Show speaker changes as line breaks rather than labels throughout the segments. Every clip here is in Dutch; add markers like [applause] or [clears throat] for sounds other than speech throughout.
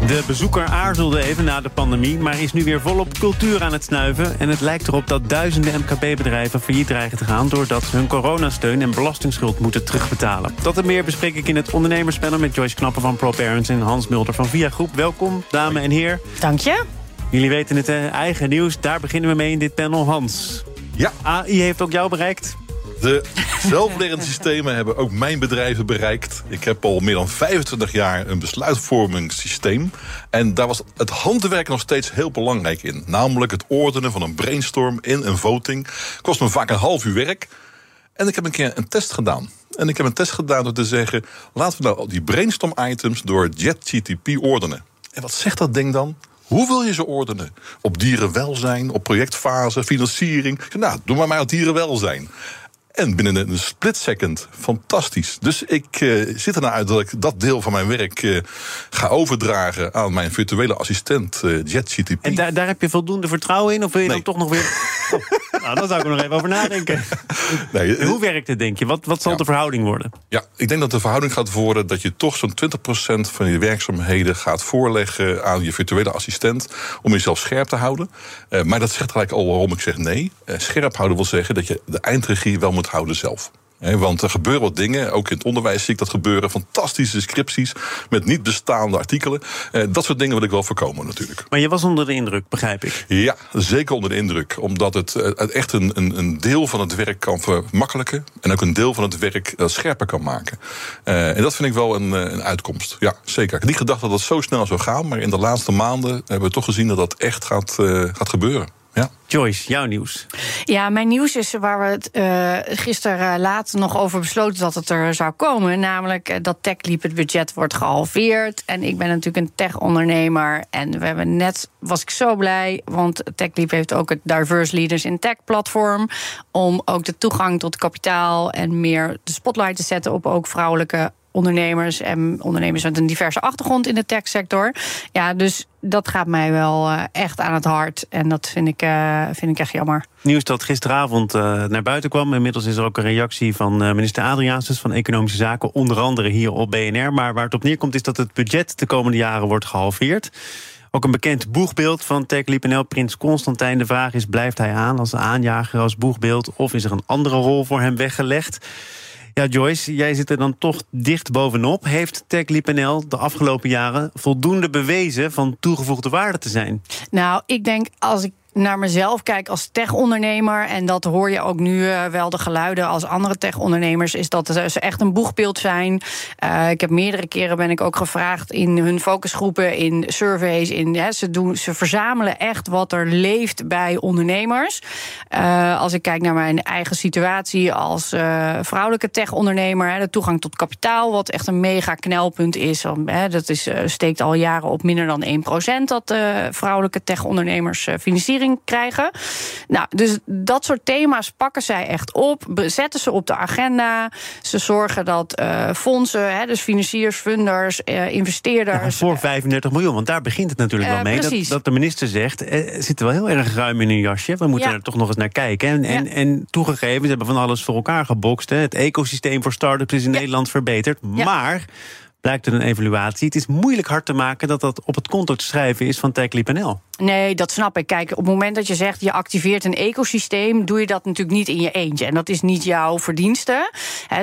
De bezoeker aarzelde even na de pandemie, maar is nu weer volop cultuur aan het snuiven. En het lijkt erop dat duizenden MKB-bedrijven failliet dreigen te gaan... doordat ze hun coronasteun en belastingsschuld moeten terugbetalen. Dat en meer bespreek ik in het ondernemerspanel met Joyce Knappen van ProParents... en Hans Mulder van Via Groep. Welkom, dames en heren.
Dank je.
Jullie weten het, eigen nieuws. Daar beginnen we mee in dit panel. Hans.
Ja.
AI heeft ook jou bereikt.
De zelflerende systemen hebben ook mijn bedrijven bereikt. Ik heb al meer dan 25 jaar een besluitvormingssysteem. En daar was het handwerk nog steeds heel belangrijk in. Namelijk het ordenen van een brainstorm in een voting. Kost me vaak een half uur werk. En ik heb een keer een test gedaan. En ik heb een test gedaan door te zeggen... laten we nou die brainstorm-items door JetGTP ordenen. En wat zegt dat ding dan? Hoe wil je ze ordenen? Op dierenwelzijn, op projectfase, financiering? Nou, doe maar maar op dierenwelzijn. En binnen een split second, fantastisch. Dus ik uh, zit ernaar uit dat ik dat deel van mijn werk uh, ga overdragen aan mijn virtuele assistent uh, JetGTP.
En daar, daar heb je voldoende vertrouwen in? Of wil je
Nee.
dan toch nog weer. [laughs] Nou, daar zou ik er nog even over nadenken. [laughs]
Nee,
Hoe werkt het, denk je? Wat, wat zal
Ja.
de verhouding worden?
Ja, ik denk dat de verhouding gaat worden dat je toch zo'n 20% van je werkzaamheden gaat voorleggen aan je virtuele assistent om jezelf scherp te houden. Eh, maar dat zegt gelijk al waarom ik zeg nee. Eh, scherp houden wil zeggen dat je de eindregie wel moet houden zelf. Want er gebeuren wat dingen, ook in het onderwijs zie ik dat gebeuren. Fantastische scripties met niet bestaande artikelen. Eh, dat soort dingen wil ik wel voorkomen natuurlijk.
Maar je was onder de indruk, begrijp ik.
Ja, zeker onder de indruk. Omdat het eh, het echt een, een, een deel van het werk kan vermakkelijken. En ook een deel van het werk eh, scherper kan maken. Eh, en dat vind ik wel een, een uitkomst. Ja, zeker. Ik had niet gedacht dat het zo snel zou gaan. Maar in de laatste maanden hebben we toch gezien dat dat echt gaat, gaat gebeuren. Ja.
Joyce, jouw nieuws.
Ja, mijn nieuws is waar we het uh, gisteren uh, laat nog over besloten dat het er zou komen. Namelijk uh, dat TechLeap het budget wordt gehalveerd. En ik ben natuurlijk een tech-ondernemer. En we hebben net, was ik zo blij, want TechLeap heeft ook het Diverse Leaders in Tech platform. Om ook de toegang tot kapitaal en meer de spotlight te zetten op ook vrouwelijke ondernemers en ondernemers met een diverse achtergrond in de techsector. Ja, dus dat gaat mij wel uh, echt aan het hart. En dat vind ik, uh, vind ik echt jammer.
Nieuws dat gisteravond uh, naar buiten kwam. Inmiddels is er ook een reactie van minister Adriaansens van Economische Zaken. Onder andere hier op BNR. Maar waar het op neerkomt is dat het budget de komende jaren wordt gehalveerd. Ook een bekend boegbeeld van TechLeap.nl, Prins Constantijn. De vraag is, blijft hij aan als aanjager, als boegbeeld... of is er een andere rol voor hem weggelegd? Ja, Joyce, jij zit er dan toch dicht bovenop. Heeft TechLeap.nl de afgelopen jaren voldoende bewezen... van toegevoegde waarde te zijn?
Nou, ik denk als ik naar mezelf kijk als tech-ondernemer... en dat hoor je ook nu uh, wel de geluiden als andere tech-ondernemers... is dat ze echt een boegbeeld zijn. Uh, ik heb meerdere keren ben ik ook gevraagd in hun focusgroepen... in surveys, in, ze, doen, ze verzamelen echt wat er leeft bij ondernemers. Uh, als ik kijk naar mijn eigen situatie als vrouwelijke tech-ondernemer... de toegang tot kapitaal, wat echt een mega knelpunt is... Dat is, steekt al jaren op minder dan 1% dat vrouwelijke tech-ondernemers financiering krijgen. Nou, dus dat soort thema's pakken zij echt op, zetten ze op de agenda. Ze zorgen dat uh, fondsen, hè, dus financiers, funders, uh, investeerders.
Ja, voor 35 miljoen, want daar begint het natuurlijk wel mee. Dat, dat, de minister zegt, eh, zit er wel heel erg ruim in een jasje. We moeten ja. er toch nog eens naar kijken. En, en, en toegegeven, ze hebben van alles voor elkaar gebokst. Hè. Het ecosysteem voor start-ups is in Nederland verbeterd. Maar blijkt er een evaluatie. Het is moeilijk hard te maken dat dat op het konto te schrijven is van TechLeap.nl.
Nee, dat snap ik. Kijk, op het moment dat je zegt je activeert een ecosysteem, doe je dat natuurlijk niet in je eentje. En dat is niet jouw verdienste.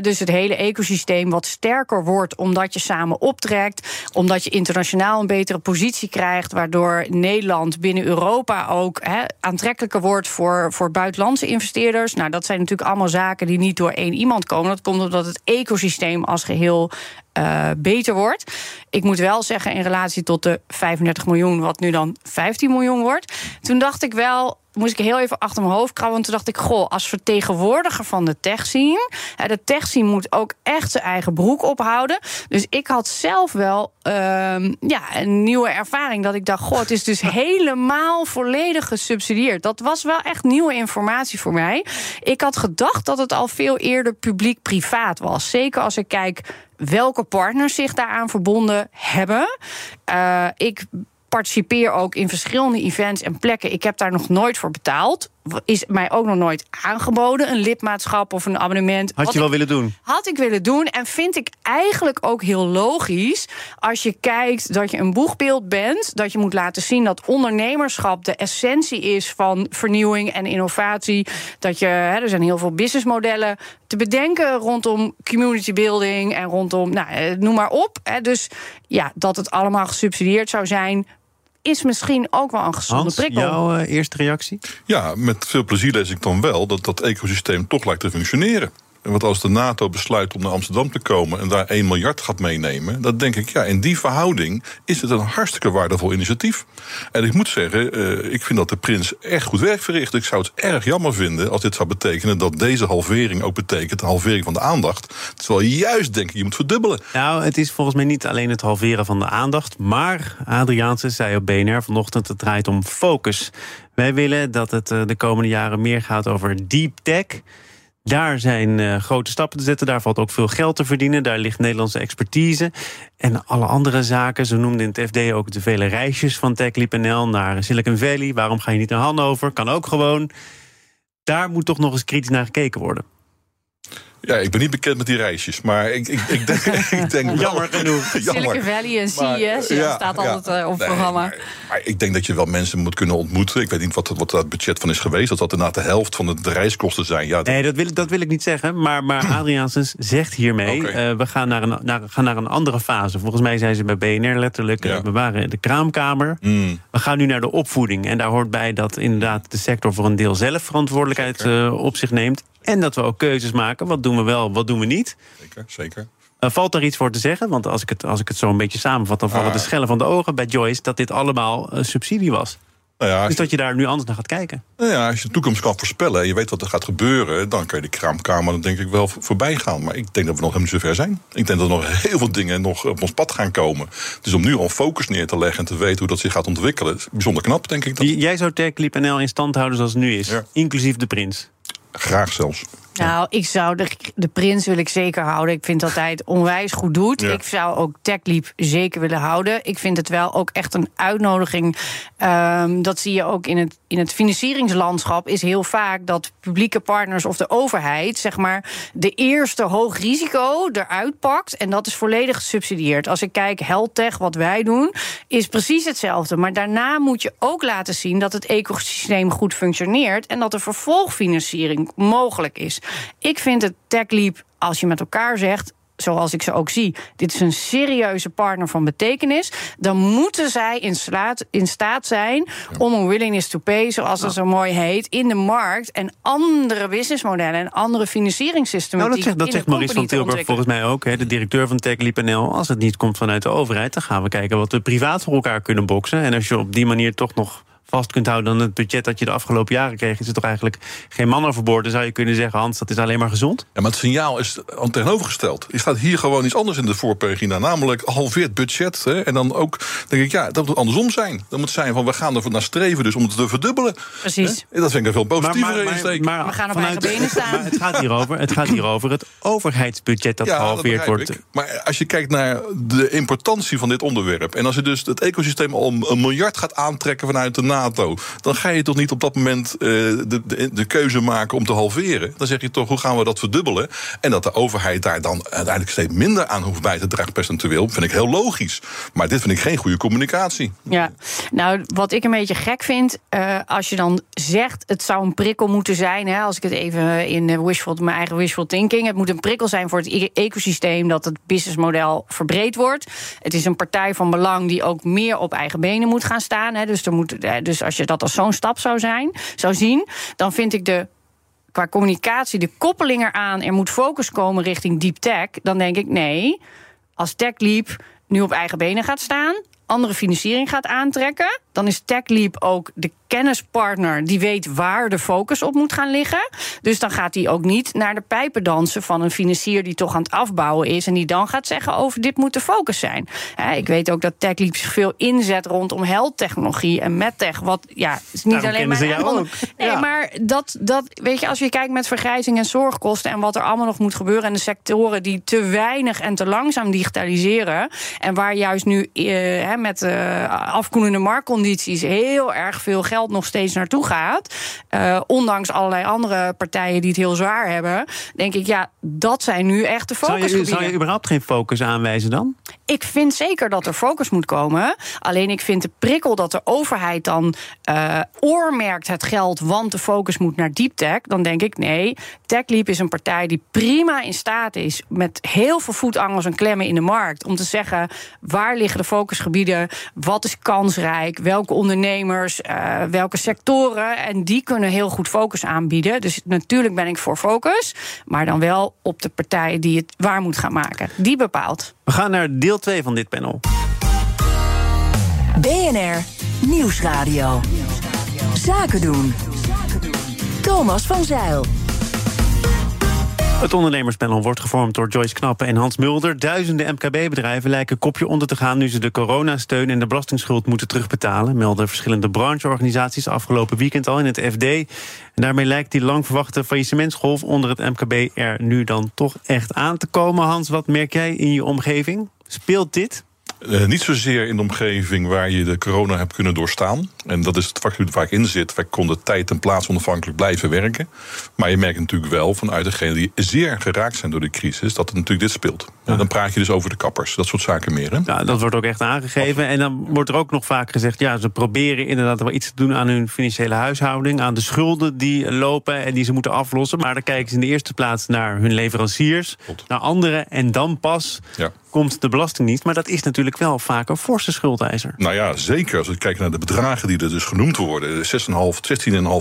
Dus het hele ecosysteem wat sterker wordt omdat je samen optrekt, omdat je internationaal een betere positie krijgt, waardoor Nederland binnen Europa ook aantrekkelijker wordt voor, voor buitenlandse investeerders. Nou, dat zijn natuurlijk allemaal zaken die niet door één iemand komen. Dat komt omdat het ecosysteem als geheel uh, beter wordt. Ik moet wel zeggen, in relatie tot de 35 miljoen, wat nu dan 15 miljoen wordt. Toen dacht ik wel. Moest ik heel even achter mijn hoofd krabben. Want toen dacht ik, goh, als vertegenwoordiger van de tech scene... de tech scene moet ook echt zijn eigen broek ophouden. Dus ik had zelf wel ehm, ja, een nieuwe ervaring. Dat ik dacht, goh, het is dus [laughs] helemaal volledig gesubsidieerd. Dat was wel echt nieuwe informatie voor mij. Ik had gedacht dat het al veel eerder publiek-privaat was. Zeker als ik kijk welke partners zich daaraan verbonden hebben. Uh, ik participeer ook in verschillende events en plekken. Ik heb daar nog nooit voor betaald. Is mij ook nog nooit aangeboden, een lidmaatschap of een abonnement.
Had je wel willen doen?
Had ik willen doen. En vind ik eigenlijk ook heel logisch. Als je kijkt dat je een boegbeeld bent. Dat je moet laten zien dat ondernemerschap de essentie is van vernieuwing en innovatie. Dat je, hè, er zijn heel veel businessmodellen te bedenken rondom community building en rondom, nou, eh, noem maar op. Hè. Dus ja, dat het allemaal gesubsidieerd zou zijn is misschien ook wel een gezonde
Hans,
prikkel.
jouw uh, eerste reactie?
Ja, met veel plezier lees ik dan wel dat dat ecosysteem toch lijkt te functioneren. Want als de NATO besluit om naar Amsterdam te komen en daar 1 miljard gaat meenemen, dan denk ik, ja, in die verhouding is het een hartstikke waardevol initiatief. En ik moet zeggen, uh, ik vind dat de prins echt goed werk verricht. Ik zou het erg jammer vinden als dit zou betekenen dat deze halvering ook betekent een halvering van de aandacht. Terwijl juist denk ik, je moet verdubbelen.
Nou, het is volgens mij niet alleen het halveren van de aandacht, maar Adriaanse zei op BNR vanochtend, het draait om focus. Wij willen dat het uh, de komende jaren meer gaat over deep tech. Daar zijn uh, grote stappen te zetten. Daar valt ook veel geld te verdienen. Daar ligt Nederlandse expertise. En alle andere zaken. Ze noemden in het FD ook de vele reisjes van TechLeap.nl naar Silicon Valley. Waarom ga je niet naar Hannover? Kan ook gewoon. Daar moet toch nog eens kritisch naar gekeken worden.
Ja, ik ben niet bekend met die reisjes, maar ik, ik, ik denk, [laughs] ik denk
Jammer genoeg. [laughs]
Silicon Valley en CES ja, staat altijd ja, op nee, programma.
Maar, maar, ik denk dat je wel mensen moet kunnen ontmoeten. Ik weet niet wat, wat dat budget van is geweest. Dat dat inderdaad de helft van de reiskosten zijn. Ja, dat...
Nee, dat wil, dat wil ik niet zeggen. Maar, maar [clears throat] Adriaansens zegt hiermee... Okay. Uh, we gaan naar, een, naar, gaan naar een andere fase. Volgens mij zijn ze bij BNR letterlijk... Ja. Uh, we waren in de kraamkamer. Mm. We gaan nu naar de opvoeding. En daar hoort bij dat inderdaad de sector... voor een deel zelf verantwoordelijkheid uh, op zich neemt. En dat we ook keuzes maken. Wat doen we wel, wat doen we niet?
Zeker, zeker.
Uh, valt daar iets voor te zeggen? Want als ik het, als ik het zo een beetje samenvat... dan vallen ah. de schellen van de ogen bij Joyce... dat dit allemaal uh, subsidie was. Nou ja, dus dat je daar nu anders naar gaat kijken.
Nou ja, als je de toekomst kan voorspellen en je weet wat er gaat gebeuren... dan kan je de kraamkamer dan denk ik wel voorbij gaan. Maar ik denk dat we nog helemaal niet zo ver zijn. Ik denk dat er nog [laughs] heel veel dingen nog op ons pad gaan komen. Dus om nu al focus neer te leggen en te weten hoe dat zich gaat ontwikkelen... is bijzonder knap, denk ik. Dat...
Jij zou TechLeap.nl in stand houden zoals het nu is, ja. inclusief de prins.
Graag zelfs.
Nou, ik zou de, de prins wil ik zeker houden. Ik vind dat hij het onwijs goed doet. Ja. Ik zou ook TechLeap zeker willen houden. Ik vind het wel ook echt een uitnodiging. Um, dat zie je ook in het, in het financieringslandschap. Is heel vaak dat publieke partners of de overheid, zeg maar, de eerste hoog risico eruit pakt. En dat is volledig gesubsidieerd. Als ik kijk, HealthTech, wat wij doen, is precies hetzelfde. Maar daarna moet je ook laten zien dat het ecosysteem goed functioneert. En dat er vervolgfinanciering mogelijk is. Ik vind het TechLeap, als je met elkaar zegt zoals ik ze ook zie, dit is een serieuze partner van betekenis, dan moeten zij in, slaat, in staat zijn om een willingness to pay, zoals dat zo mooi heet, in de markt en andere businessmodellen en andere financieringssystemen.
Nou, dat zegt, dat zegt Maurice van Tilburg volgens mij ook, hè, de directeur van TechLeap.nl. Als het niet komt vanuit de overheid, dan gaan we kijken wat we privaat voor elkaar kunnen boksen. En als je op die manier toch nog vast kunt houden dan het budget dat je de afgelopen jaren kreeg, is het toch eigenlijk geen man overboord. Dan zou je kunnen zeggen, Hans, dat is alleen maar gezond.
Ja, maar het signaal is tegenovergesteld. Je staat hier gewoon iets anders in de voorpagina, namelijk halveerd budget. Hè, en dan ook, denk ik, ja, dat moet andersom zijn. Dat moet zijn van, we gaan er naar streven dus om het te verdubbelen.
Precies.
Hè? Dat vind ik een veel positiever
insteek. Maar, we gaan op vanuit, eigen benen staan.
Maar het gaat hier over het, gaat hier over het overheidsbudget dat ja, gehalveerd wordt.
Ik. Maar als je kijkt naar de importantie van dit onderwerp... en als je dus het ecosysteem al een miljard gaat aantrekken vanuit de Dan ga je toch niet op dat moment uh, de, de, de, keuze maken om te halveren. Dan zeg je toch, hoe gaan we dat verdubbelen? En dat de overheid daar dan uiteindelijk steeds minder aan hoeft bij te dragen, percentueel, vind ik heel logisch. Maar dit vind ik geen goede communicatie.
Ja, nou, wat ik een beetje gek vind, uh, als je dan zegt het zou een prikkel moeten zijn, hè, als ik het even in wishful, mijn eigen wishful thinking, het moet een prikkel zijn voor het e-, ecosysteem dat het businessmodel verbreed wordt. Het is een partij van belang die ook meer op eigen benen moet gaan staan. Hè, dus, er moet, dus als je dat als zo'n stap zou zijn, zou zien, dan vind ik de qua communicatie, de koppeling eraan, er moet focus komen richting deep tech, dan denk ik nee. Als TechLeap nu op eigen benen gaat staan, andere financiering gaat aantrekken, dan is TechLeap ook de kennispartner die weet waar de focus op moet gaan liggen. Dus dan gaat hij ook niet naar de pijpen dansen van een financier die toch aan het afbouwen is. En die dan gaat zeggen over dit moet de focus zijn. ik weet ook dat TechLeap zich veel inzet rondom health technologie en medtech. Wat ja, is niet alleen maar. Nee, maar dat, dat weet je, als je kijkt met vergrijzing en zorgkosten en wat er allemaal nog moet gebeuren. En de sectoren die te weinig en te langzaam digitaliseren. En waar juist nu eh, met uh, afkoelende marktcondities heel erg veel geld nog steeds naartoe gaat. Uh, ondanks allerlei andere partijen die het heel zwaar hebben. Denk ik, ja, dat zijn nu echt de focusgebieden.
Zou je, je überhaupt geen focus aanwijzen dan?
Ik vind zeker dat er focus moet komen. Alleen ik vind de prikkel dat de overheid dan uh, oormerkt het geld, want de focus moet naar deep tech. Dan denk ik nee. TechLeap is een partij die prima in staat is met heel veel voetangels en klemmen in de markt om te zeggen waar liggen de focusgebieden, wat is kansrijk, welke ondernemers, uh, welke sectoren. En die kunnen heel goed focus aanbieden. Dus natuurlijk ben ik voor focus, maar dan wel op de partij die het waar moet gaan maken. Die bepaalt.
We gaan naar deel 2 van dit panel.
BNR Nieuwsradio. Zaken doen. Thomas van Zeil.
Het ondernemerspanel wordt gevormd door Joyce Knappen en Hans Mulder. Duizenden MKB-bedrijven lijken kopje onder te gaan... nu ze de coronasteun en de belastingsschuld moeten terugbetalen... melden verschillende brancheorganisaties afgelopen weekend al in het FD. En daarmee lijkt die lang verwachte faillissementsgolf onder het MKB... er nu dan toch echt aan te komen. Hans, wat merk jij in je omgeving? Speelt dit?
Uh, niet zozeer in de omgeving waar je de corona hebt kunnen doorstaan. En dat is het vakgebied waar ik in zit. Wij konden tijd en plaats onafhankelijk blijven werken. Maar je merkt natuurlijk wel vanuit degenen die zeer geraakt zijn door de crisis... dat het natuurlijk dit speelt. En dan praat je dus over de kappers, dat soort zaken meer. Hè?
Ja, dat wordt ook echt aangegeven. En dan wordt er ook nog vaak gezegd... ja, ze proberen inderdaad wel iets te doen aan hun financiële huishouding... aan de schulden die lopen en die ze moeten aflossen. Maar dan kijken ze in de eerste plaats naar hun leveranciers... naar anderen en dan pas... Ja komt de Belastingdienst. Maar dat is natuurlijk wel vaak een forse schuldeiser.
Nou ja, zeker. Als we kijken naar de bedragen die er dus genoemd worden. 6,5,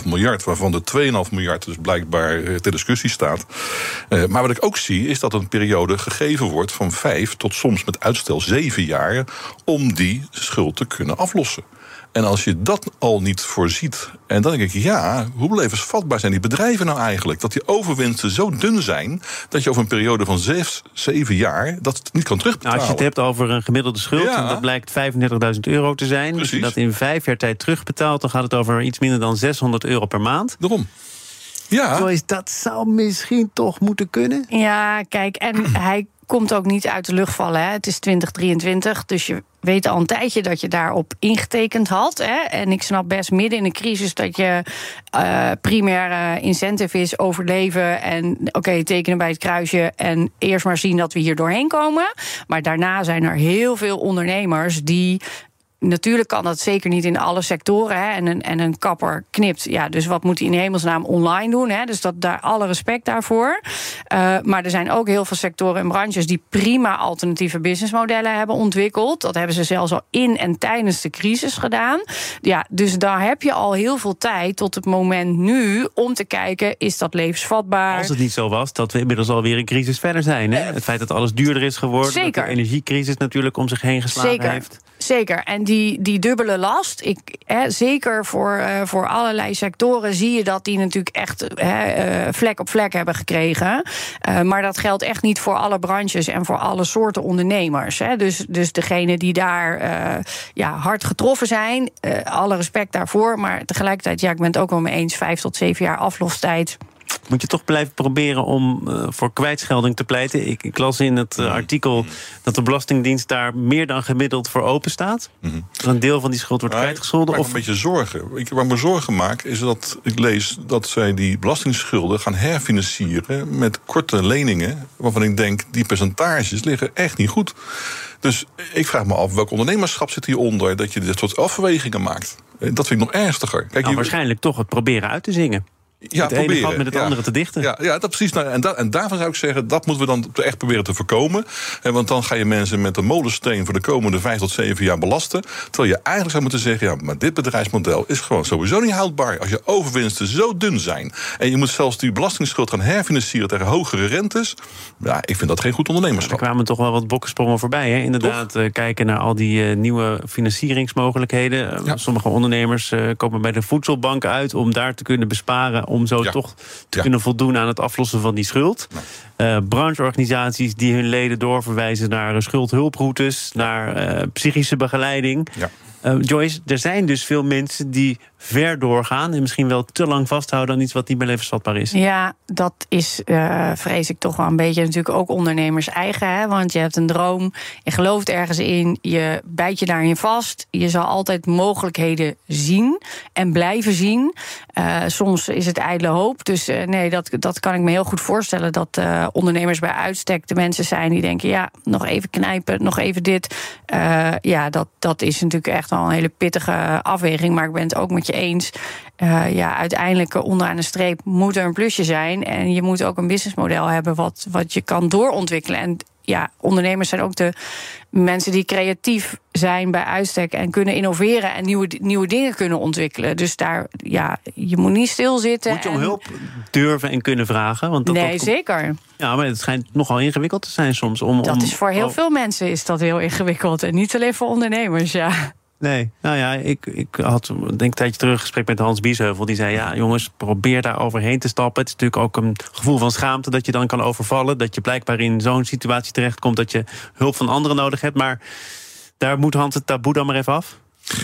16,5 miljard, waarvan de 2,5 miljard dus blijkbaar eh, ter discussie staat. Uh, maar wat ik ook zie, is dat een periode gegeven wordt van 5 tot soms met uitstel 7 jaar... om die schuld te kunnen aflossen. En als je dat al niet voorziet, en dan denk ik, ja, hoe levensvatbaar zijn die bedrijven nou eigenlijk? Dat die overwinsten zo dun zijn dat je over een periode van zes, zeven jaar dat niet kan terugbetalen.
Nou, als je het hebt over een gemiddelde schuld, ja. dat blijkt 35.000 euro te zijn. Precies. Als je dat in vijf jaar tijd terugbetaalt, dan gaat het over iets minder dan 600 euro per maand.
Daarom. Ja.
Zo is dat zou misschien toch moeten kunnen.
Ja, kijk, en [clears throat] hij komt ook niet uit de lucht vallen. Hè. Het is 2023, dus je weet al een tijdje dat je daarop ingetekend had. Hè. En ik snap best midden in een crisis dat je uh, primaire incentive is overleven. En oké, tekenen bij het kruisje. En eerst maar zien dat we hier doorheen komen. Maar daarna zijn er heel veel ondernemers die natuurlijk kan dat zeker niet in alle sectoren. Hè. En, een, en een kapper knipt. Ja, dus wat moet hij in hemelsnaam online doen? Hè? Dus dat, daar alle respect daarvoor. Uh, maar er zijn ook heel veel sectoren en branches die prima alternatieve businessmodellen hebben ontwikkeld. Dat hebben ze zelfs al in en tijdens de crisis gedaan. Ja, dus daar heb je al heel veel tijd tot het moment nu om te kijken: is dat levensvatbaar?
Als het niet zo was dat we inmiddels alweer een crisis verder zijn. Hè? Het feit dat alles duurder is geworden. Zeker. Dat de energiecrisis natuurlijk om zich heen geslagen
Zeker.
heeft.
Zeker. En die, die dubbele last, ik, hè, zeker voor, uh, voor allerlei sectoren zie je dat die natuurlijk echt hè, uh, vlek op vlek hebben gekregen. Uh, maar dat geldt echt niet voor alle branches en voor alle soorten ondernemers. Hè. Dus, dus degene die daar ja, hard getroffen zijn, alle respect daarvoor. Maar tegelijkertijd, ja, ik ben het ook wel mee eens, vijf tot zeven jaar aflostijd
moet je toch blijven proberen om uh, voor kwijtschelding te pleiten. Ik, ik las in het uh, artikel dat de Belastingdienst daar meer dan gemiddeld voor open staat. Mm -hmm. een deel van die schuld wordt kwijtgescholden.
Ik of... een beetje zorgen. Ik, waar ik me zorgen maak is dat ik lees dat zij die belastingsschulden gaan herfinancieren met korte leningen. Waarvan ik denk, die percentages liggen echt niet goed. Dus ik vraag me af, welk ondernemerschap zit hieronder dat je dit soort afwegingen maakt? Dat vind ik nog ernstiger.
Kijk, nou, Waarschijnlijk toch het proberen uit te zingen. Ja, het ene gat met het andere te dichten.
Ja, ja dat precies. Nou, en, da en daarvan zou ik zeggen, dat moeten we dan echt proberen te voorkomen. En want dan ga je mensen met een molensteen voor de komende vijf tot zeven jaar belasten. Terwijl je eigenlijk zou moeten zeggen, ja, maar dit bedrijfsmodel is gewoon sowieso niet houdbaar. Als je overwinsten zo dun zijn. En je moet zelfs die belastingsschuld gaan herfinancieren tegen hogere rentes. Ja, ik vind dat geen goed ondernemerschap.
Er kwamen toch wel wat bokkensprongen voorbij. Hè? Inderdaad, uh, kijken naar al die uh, nieuwe financieringsmogelijkheden. Ja. Sommige ondernemers uh, komen bij de voedselbank uit om daar te kunnen besparen om zo toch te kunnen voldoen aan het aflossen van die schuld. Uh, brancheorganisaties die hun leden doorverwijzen naar schuldhulproutes, naar uh, psychische begeleiding. Ja. Uh, Joyce, er zijn dus veel mensen die ver doorgaan en misschien wel te lang vasthouden aan iets wat niet meer levensvatbaar is.
Ja, dat is, uh, vrees ik, toch wel een beetje natuurlijk ook ondernemers eigen. Hè? Want je hebt een droom, je gelooft ergens in, je bijt je daarin vast. Je zal altijd mogelijkheden zien en blijven zien. Uh, soms is het ijdele hoop. Dus nee, dat, dat kan ik me heel goed voorstellen. Dat ondernemers bij uitstek de mensen zijn die denken: ja, nog even knijpen, nog even dit. ja, dat, dat is natuurlijk echt wel een hele pittige afweging. Maar ik ben het ook met je eens. Uh, ja, uiteindelijk onderaan de streep moet er een plusje zijn. En je moet ook een businessmodel hebben wat, wat je kan doorontwikkelen. En ja, ondernemers zijn ook de mensen die creatief zijn bij uitstek en kunnen innoveren en nieuwe, nieuwe dingen kunnen ontwikkelen. Dus daar, ja, je moet niet stilzitten.
Moet je om hulp durven en kunnen vragen? Want dat,
nee,
dat
zeker.
Ja, maar het schijnt nogal ingewikkeld te zijn soms. Om,
dat
om,
is voor heel veel mensen is dat heel ingewikkeld. En niet alleen voor ondernemers, ja.
Nee, nou ja, ik, ik had denk een tijdje terug een gesprek met Hans Biesheuvel. Die zei, ja jongens, probeer daar overheen te stappen. Het is natuurlijk ook een gevoel van schaamte dat je dan kan overvallen. Dat je blijkbaar in zo'n situatie terechtkomt dat je hulp van anderen nodig hebt. Maar daar moet Hans het taboe dan maar even af.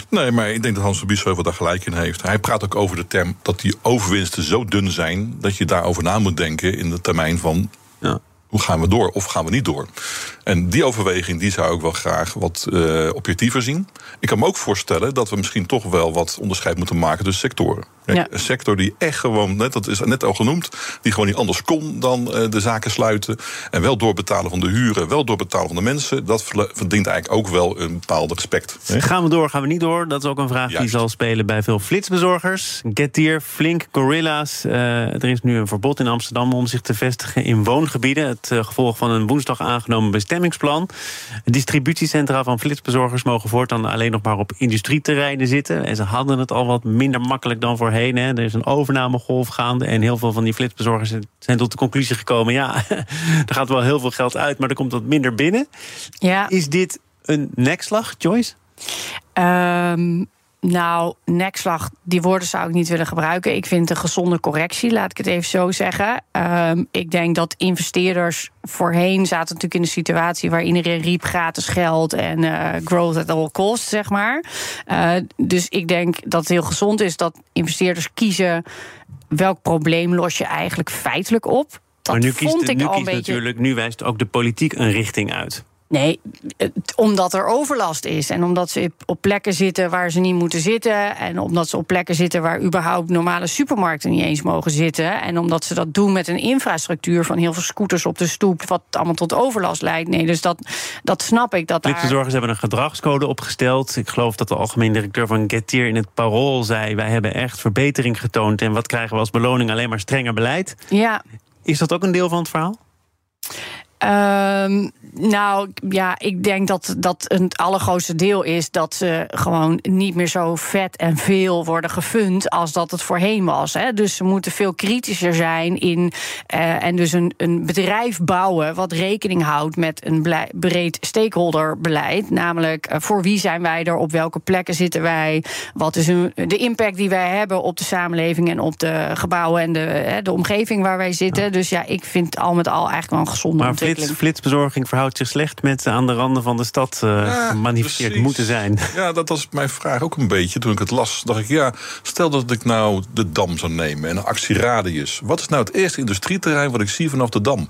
Nee, maar ik denk dat Hans van Biesheuvel daar gelijk in heeft. Hij praat ook over de term dat die overwinsten zo dun zijn... dat je daarover na moet denken in de termijn van... Ja hoe gaan we door of gaan we niet door? En die overweging die zou ik wel graag wat uh, objectiever zien. Ik kan me ook voorstellen dat we misschien toch wel wat onderscheid moeten maken tussen sectoren. Ja. Een sector die echt gewoon, net, dat is net al genoemd, die gewoon niet anders kon dan uh, de zaken sluiten. En wel doorbetalen van de huren, wel doorbetalen van de mensen. Dat verdient eigenlijk ook wel een bepaald respect.
Hè? Gaan we door, gaan we niet door? Dat is ook een vraag Juist. die zal spelen bij veel flitsbezorgers. Getir, Flink, Gorilla's. Uh, er is nu een verbod in Amsterdam om zich te vestigen in woongebieden. Het uh, gevolg van een woensdag aangenomen bestemmingsplan. Distributiecentra van flitsbezorgers mogen voortaan alleen nog maar op industrieterreinen zitten. En ze hadden het al wat minder makkelijk dan voorheen. Hè. Er is een overnamegolf gaande. En heel veel van die flitsbezorgers zijn tot de conclusie gekomen: ja, [laughs] er gaat wel heel veel geld uit, maar er komt wat minder binnen.
Ja.
Is dit een nekslag, Joyce?
Um, nou, nekslag, die woorden zou ik niet willen gebruiken. Ik vind een gezonde correctie, laat ik het even zo zeggen. Um, ik denk dat investeerders voorheen zaten natuurlijk in een situatie waar iedereen riep gratis geld en uh, growth at all costs, zeg maar. Uh, dus ik denk dat het heel gezond is dat investeerders kiezen welk probleem los je eigenlijk feitelijk op. Dat
maar nu kiest,
vond ik
nu
al
kiest
beetje...
natuurlijk, nu wijst ook de politiek een richting uit.
Nee, omdat er overlast is. En omdat ze op plekken zitten waar ze niet moeten zitten. En omdat ze op plekken zitten waar überhaupt normale supermarkten niet eens mogen zitten. En omdat ze dat doen met een infrastructuur van heel veel scooters op de stoep. Wat allemaal tot overlast leidt. Nee, dus dat, dat snap ik. Dat
Flitsbezorgers
daar...
hebben een gedragscode opgesteld. Ik geloof dat de algemeen directeur van Getir in het parool zei: Wij hebben echt verbetering getoond. En wat krijgen we als beloning? Alleen maar strenger beleid.
Ja.
Is dat ook een deel van het verhaal?
Um, nou ja, ik denk dat dat het allergrootste deel is dat ze gewoon niet meer zo vet en veel worden gefund als dat het voorheen was. Hè. Dus ze moeten veel kritischer zijn in uh, en dus een, een bedrijf bouwen wat rekening houdt met een breed stakeholderbeleid. Namelijk uh, voor wie zijn wij er, op welke plekken zitten wij, wat is een, de impact die wij hebben op de samenleving en op de gebouwen en de, uh, de omgeving waar wij zitten. Ja. Dus ja, ik vind al met al eigenlijk wel een gezonde ontwikkeling.
Flits, flitsbezorging verhoudt zich slecht met aan de randen van de stad uh, ja, gemanifesteerd precies. moeten zijn.
Ja, dat was mijn vraag ook een beetje. Toen ik het las, dacht ik, ja, stel dat ik nou de Dam zou nemen en een actieradius. Wat is nou het eerste industrieterrein wat ik zie vanaf de Dam?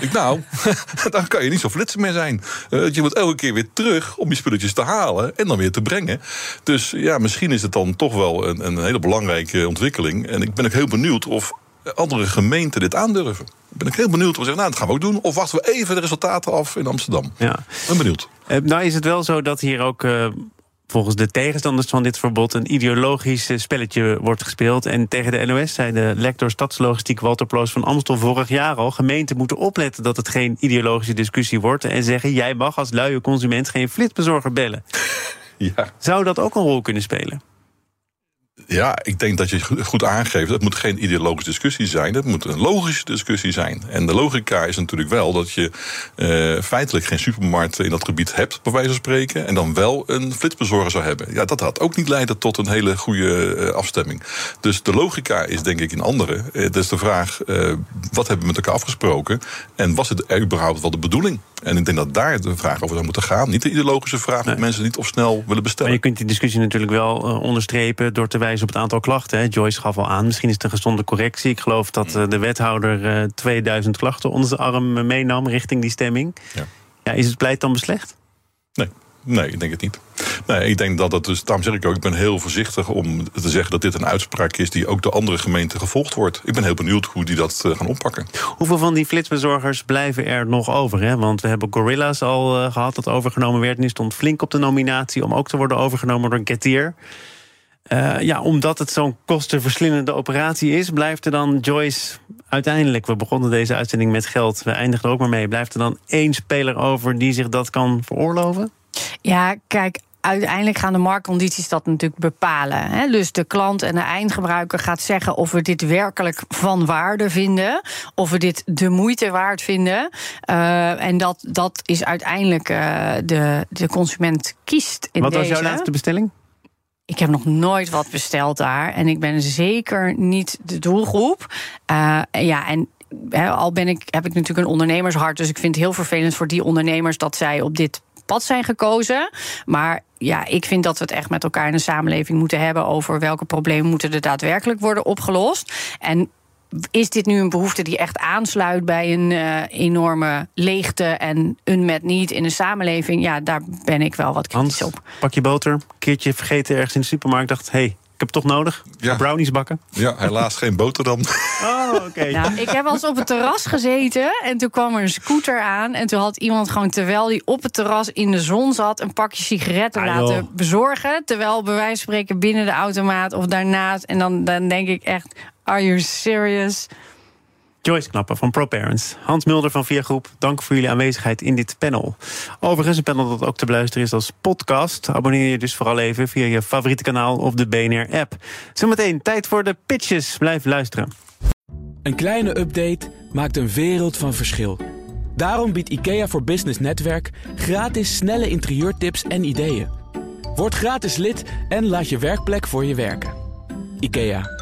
ik, nou, [laughs] dan kan je niet zo flitsen meer zijn. Uh, je moet elke keer weer terug om je spulletjes te halen en dan weer te brengen. Dus ja, misschien is het dan toch wel een, een hele belangrijke ontwikkeling. En ik ben ook heel benieuwd of andere gemeenten dit aandurven. Ben ik heel benieuwd. We zeggen, nou, dat gaan we ook doen. Of wachten we even de resultaten af in Amsterdam.
Ja.
Ben benieuwd.
Uh, nou is het wel zo dat hier ook uh, volgens de tegenstanders van dit verbod een ideologisch spelletje wordt gespeeld. En tegen de NOS zei de lector stadslogistiek Walter Ploos van Amstel vorig jaar al: gemeenten moeten opletten dat het geen ideologische discussie wordt. En zeggen: jij mag als luie consument geen flitsbezorger bellen. Ja. Zou dat ook een rol kunnen spelen?
Ja, ik denk dat je goed aangeeft. Het moet geen ideologische discussie zijn. Het moet een logische discussie zijn. En de logica is natuurlijk wel dat je uh, feitelijk geen supermarkt in dat gebied hebt, bij wijze van spreken. En dan wel een flitsbezorger zou hebben. Ja, dat had ook niet leiden tot een hele goede uh, afstemming. Dus de logica is denk ik in andere. Het is de vraag: wat hebben we met elkaar afgesproken? En was het überhaupt wel de bedoeling? En ik denk dat daar de vraag over zou moeten gaan. Niet de ideologische vraag nee. of mensen niet of snel willen bestellen.
Maar je kunt die discussie natuurlijk wel onderstrepen door te wijzen op het aantal klachten. Hè. Joyce gaf al aan, misschien is het een gezonde correctie. Ik geloof dat uh, de wethouder uh, 2000 klachten onder zijn arm meenam richting die stemming. Ja. Ja, is het pleit dan beslecht?
Nee. Nee, ik denk het niet. Nee, ik denk dat dat dus, daarom zeg ik ook, ik ben heel voorzichtig om te zeggen dat dit een uitspraak is die ook door andere gemeenten gevolgd wordt. Ik ben heel benieuwd hoe die dat gaan oppakken.
Hoeveel van die flitsbezorgers blijven er nog over? Hè? Want we hebben Gorilla's al uh, gehad dat overgenomen werd. En die stond flink op de nominatie om ook te worden overgenomen door een Getir. Uh, ja, omdat het zo'n kostenverslindende operatie is, blijft er dan Joyce uiteindelijk. We begonnen deze uitzending met geld, we eindigen er ook maar mee. Blijft er dan één speler over die zich dat kan veroorloven?
Ja, kijk, uiteindelijk gaan de marktcondities dat natuurlijk bepalen. Hè? Dus de klant en de eindgebruiker gaat zeggen of we dit werkelijk van waarde vinden, of we dit de moeite waard vinden. Uh, en dat, dat is uiteindelijk uh, de, de consument kiest. In
Wat
deze.
was jouw laatste bestelling?
Ik heb nog nooit wat besteld daar. En ik ben zeker niet de doelgroep. Uh, ja, en al ben ik, heb ik natuurlijk een ondernemershart. Dus ik vind het heel vervelend voor die ondernemers dat zij op dit pad zijn gekozen. Maar ja, ik vind dat we het echt met elkaar in de samenleving moeten hebben over welke problemen moeten er daadwerkelijk worden opgelost. En is dit nu een behoefte die echt aansluit bij een uh, enorme leegte en een met niet in de samenleving? Ja, daar ben ik wel wat kritisch
Hans,
op.
Pak je boter, een keertje vergeten ergens in de supermarkt, dacht: hé, hey, ik heb het toch nodig? Ja. Brownies bakken?
Ja, helaas geen boter dan. [laughs]
Oh, oké. Okay.
Nou, ik heb wel eens op het terras gezeten en toen kwam er een scooter aan. En toen had iemand gewoon, terwijl hij op het terras in de zon zat, een pakje sigaretten ah, laten bezorgen. Terwijl bij wijze van spreken binnen de automaat of daarnaast. En dan, dan denk ik echt: are you serious?
Joyce Knappen van ProParents. Hans Mulder van Viergroep, dank voor jullie aanwezigheid in dit panel. Overigens een panel dat ook te beluisteren is als podcast. Abonneer je dus vooral even via je favoriete kanaal of de BNR-app. Zometeen tijd voor de pitches. Blijf luisteren.
Een kleine update maakt een wereld van verschil. Daarom biedt IKEA voor Business Netwerk gratis snelle interieurtips en ideeën. Word gratis lid en laat je werkplek voor je werken. IKEA,